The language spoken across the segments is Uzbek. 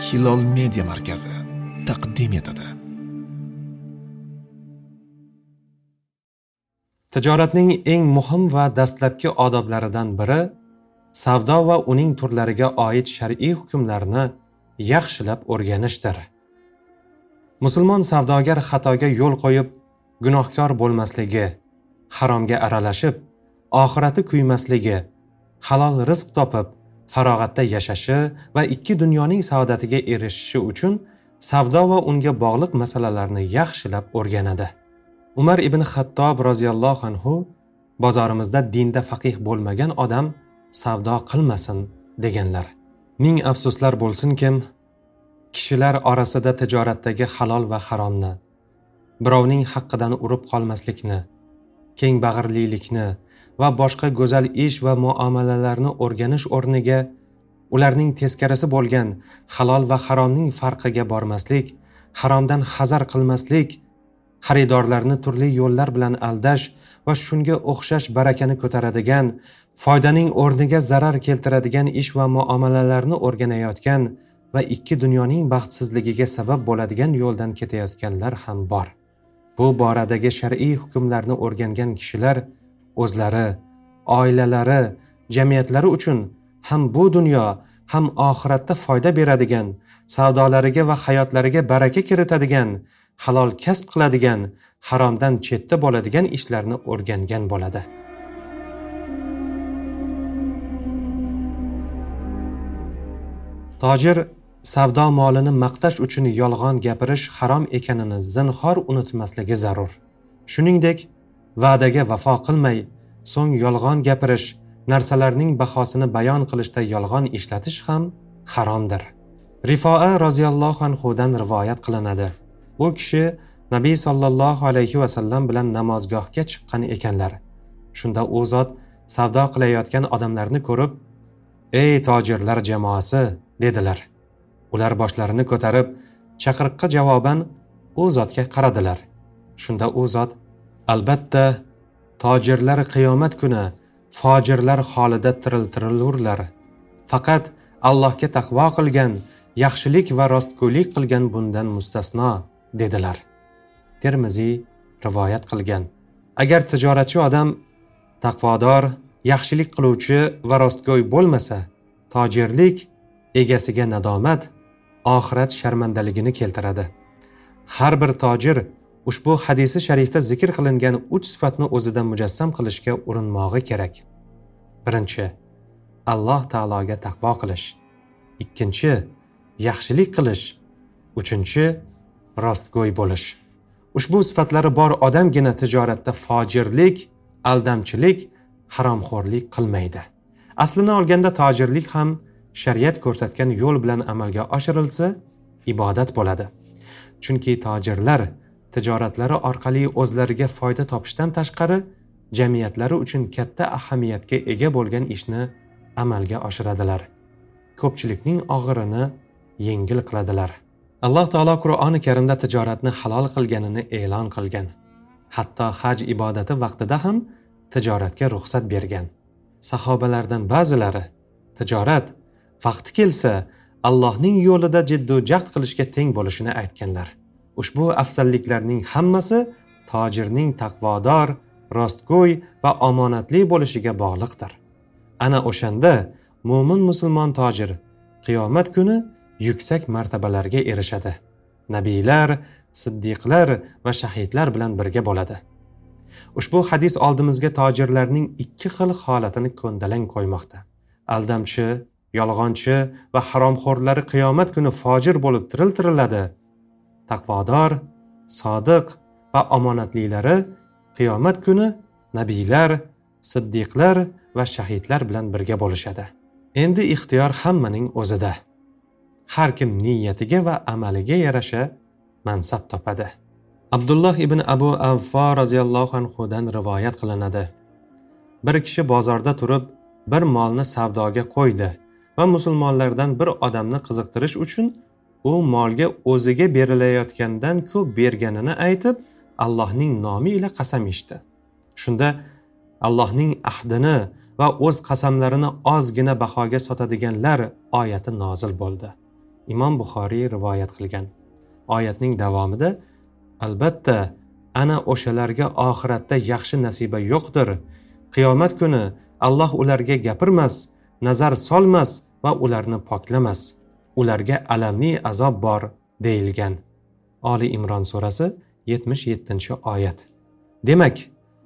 hilol media markazi taqdim etadi. Tijoratning eng muhim va dastlabki odoblaridan biri savdo va uning turlariga oid shar'iy hukmlarni yaxshilab o'rganishdir. Musulmon savdogar xatoga yo'l qo'yib gunohkor bo'lmasligi haromga aralashib oxirati kuymasligi halol rizq topib farog'atda yashashi va ikki dunyoning saodatiga erishishi uchun savdo va unga bog'liq masalalarni yaxshilab o'rganadi. Umar ibn xattob roziyallohu anhu bozorimizda dinda faqih bo'lmagan odam savdo qilmasin deganlar. Ming afsuslar bo'lsin kim kishilar orasida tijoratdagi halol va haromni birovning haqqidan urib qolmaslikni keng bag'irlilikni va boshqa go'zal ish va muomalalarni o'rganish o'rniga ularning teskarisi bo'lgan halol va haromning farqiga bormaslik haromdan hazar qilmaslik xaridorlarni turli yo'llar bilan aldash va shunga o'xshash barakani ko'taradigan foydaning o'rniga zarar keltiradigan ish va muomalalarni o'rganayotgan va ikki dunyoning baxtsizligiga sabab bo'ladigan yo'ldan ketayotganlar ham bor. Bu boradagi shar'iy hukmlarni o'rgangan kishilar o'zlari oilalari jamiyatlari uchun ham bu dunyo ham oxiratda foyda beradigan savdolariga va hayotlariga baraka kiritadigan halol kasb qiladigan haromdan chetda bo'ladigan ishlarni o'rgangan bo'ladi. Tojir savdo molini maqtash uchun yolg'on gapirish harom ekanini zinhor unutmasligi zarur. Shuningdek va'daga vafo qilmay so'ng yolg'on gapirish narsalarning bahosini bayon qilishda yolg'on ishlatish ham haromdir. Rifoa roziyallohu anhudan rivoyat qilinadi. U kishi nabiy sollallohu alayhi vasallam bilan namozgohga chiqqan ekanlar. Shunda u zot savdo qilayotgan odamlarni ko'rib ey tojirlar jamoasi dedilar. Ular boshlarini ko'tarib chaqiriqqa javoban u zotga qaradilar. Shunda u zot albatta tojirlar qiyomat kuni fojirlar holida tiriltirilurlar. Faqat allohga taqvo qilgan yaxshilik va rostgo'ylik qilgan bundan mustasno dedilar. Termiziy rivoyat qilgan. Agar tijoratchi odam taqvodor yaxshilik qiluvchi va rostgo'y bo'lmasa tojirlik egasiga nadomat oxirat sharmandaligini keltiradi. Har bir tojir ushbu hadisi sharifda zikr qilingan uch sifatni o'zida mujassam qilishga urinmog'i kerak. Birinchi alloh taologa taqvo qilish. Ikkinchi yaxshilik qilish. Uchinchi rostgo'y bo'lish. Ushbu sifatlari bor odamgina tijoratda fojirlik aldamchilik haromxo'rlik qilmaydi. Aslini olganda tojirlik ham shariat ko'rsatgan yo'l bilan amalga oshirilsa ibodat bo'ladi. Chunki tojirlar tijoratlari orqali o'zlariga foyda topishdan tashqari jamiyatlari uchun katta ahamiyatga ega bo'lgan ishni amalga oshiradilar. Ko'pchilikning og'irini yengil qiladilar. Alloh taolo qur'oni karimda tijoratni halol qilganini e'lon qilgan. Hatto haj ibodati vaqtida ham tijoratga ruxsat bergan. Sahobalardan ba'zilari tijorat vaqti kelsa allohning yo'lida jiddu jahd qilishga teng bo'lishini aytganlar. Ushbu afzalliklarning hammasi tojirning taqvodor rostgo'y va omonatli bo'lishiga bog'liqdir. Ana o'shanda mo'min musulmon tojir qiyomat kuni yuksak martabalarga erishadi. Nabiylar siddiqlar va shahidlar bilan birga bo'ladi. Ushbu hadis oldimizga tojirlarning ikki xil holatini ko'ndalang qo'ymoqda. Aldamchi yolg'onchi va haromxo'rlari qiyomat kuni fojir bo'lib tiriltiriladi. Taqvodor sodiq va omonatlilari qiyomat kuni nabiylar siddiqlar va shahidlar bilan birga bo'lishadi. Endi ixtiyor hammaning o'zida. Har kim niyatiga va amaliga yarasha mansab topadi. Abdulloh ibn abu avfo roziyallohu anhudan rivoyat qilinadi. Bir kishi bozorda turib bir molni savdoga qo'ydi. Va musulmonlardan bir odamni qiziqtirish uchun u molga o'ziga berilayotgandan ko'p berganini aytib allohning nomi ila qasam ichdi. Shunda allohning ahdini va o'z qasamlarini ozgina bahoga sotadiganlar oyati nozil bo'ldi. Imom buxoriy rivoyat qilgan. Oyatning davomida albatta ana o'shalarga oxiratda yaxshi nasiba yo'qdir. Qiyomat kuni alloh ularga gapirmas nazar solmas va ularni poklamas. Ularga alamli azob bor deyilgan. Oli imron surasi yetmish yettinchi oyat. Demak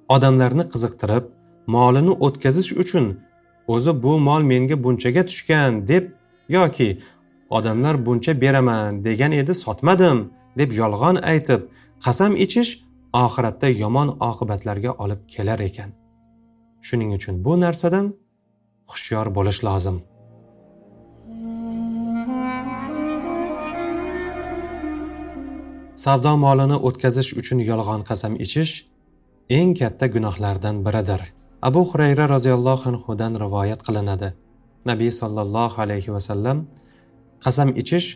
odamlarni qiziqtirib molini o'tkazish uchun o'zi bu mol menga bunchaga tushgan deb yoki odamlar buncha beraman degan edi sotmadim deb yolg'on aytib qasam ichish oxiratda yomon oqibatlarga olib kelar ekan. Shuning uchun bu narsadan hushyor bo'lish lozim. Savdo molini o'tkazish uchun yolg'on qasam ichish eng katta gunohlardan biridir. Abu xurayra roziyallohu anhudan rivoyat qilinadi. Nabiy sollallohu alayhi vasallam qasam ichish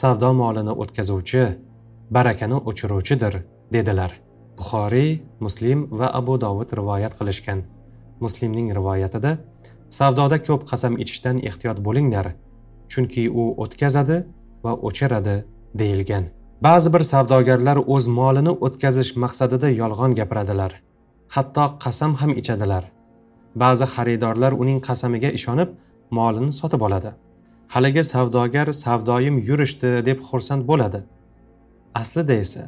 savdo molini o'tkazuvchi barakani o'chiruvchidir dedilar. Buxoriy muslim va abu dovud rivoyat qilishgan. Muslimning rivoyatida savdoda ko'p qasam ichishdan ehtiyot bo'linglar chunki u o'tkazadi va o'chiradi deyilgan. Ba'zi bir savdogarlar o'z molini o'tkazish maqsadida yolg'on gapiradilar hatto qasam ham ichadilar. Ba'zi xaridorlar uning qasamiga ishonib molini sotib oladi. Haligi savdogar savdoyim yurishdi deb xursand bo'ladi. Aslida esa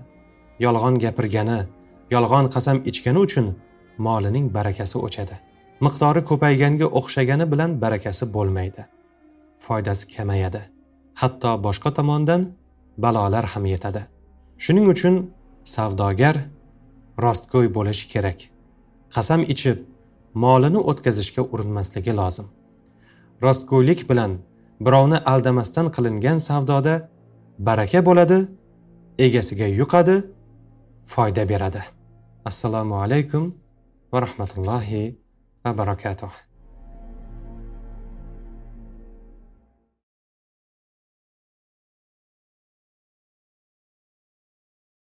yolg'on gapirgani yolg'on qasam ichgani uchun molining barakasi o'chadi. Miqdori ko'payganga o'xshagani bilan barakasi bo'lmaydi. Foydasi kamayadi. Hatto boshqa tomondan balolar ham yetadi. Shuning uchun savdogar rostgo'y bo'lishi kerak. Qasam ichib molini o'tkazishga urinmasligi lozim. Rostgo'ylik bilan birovni aldamasdan qilingan savdoda baraka bo'ladi egasiga yuqadi foyda beradi. Assalomu alaykum va rahmatullohi va barakatuh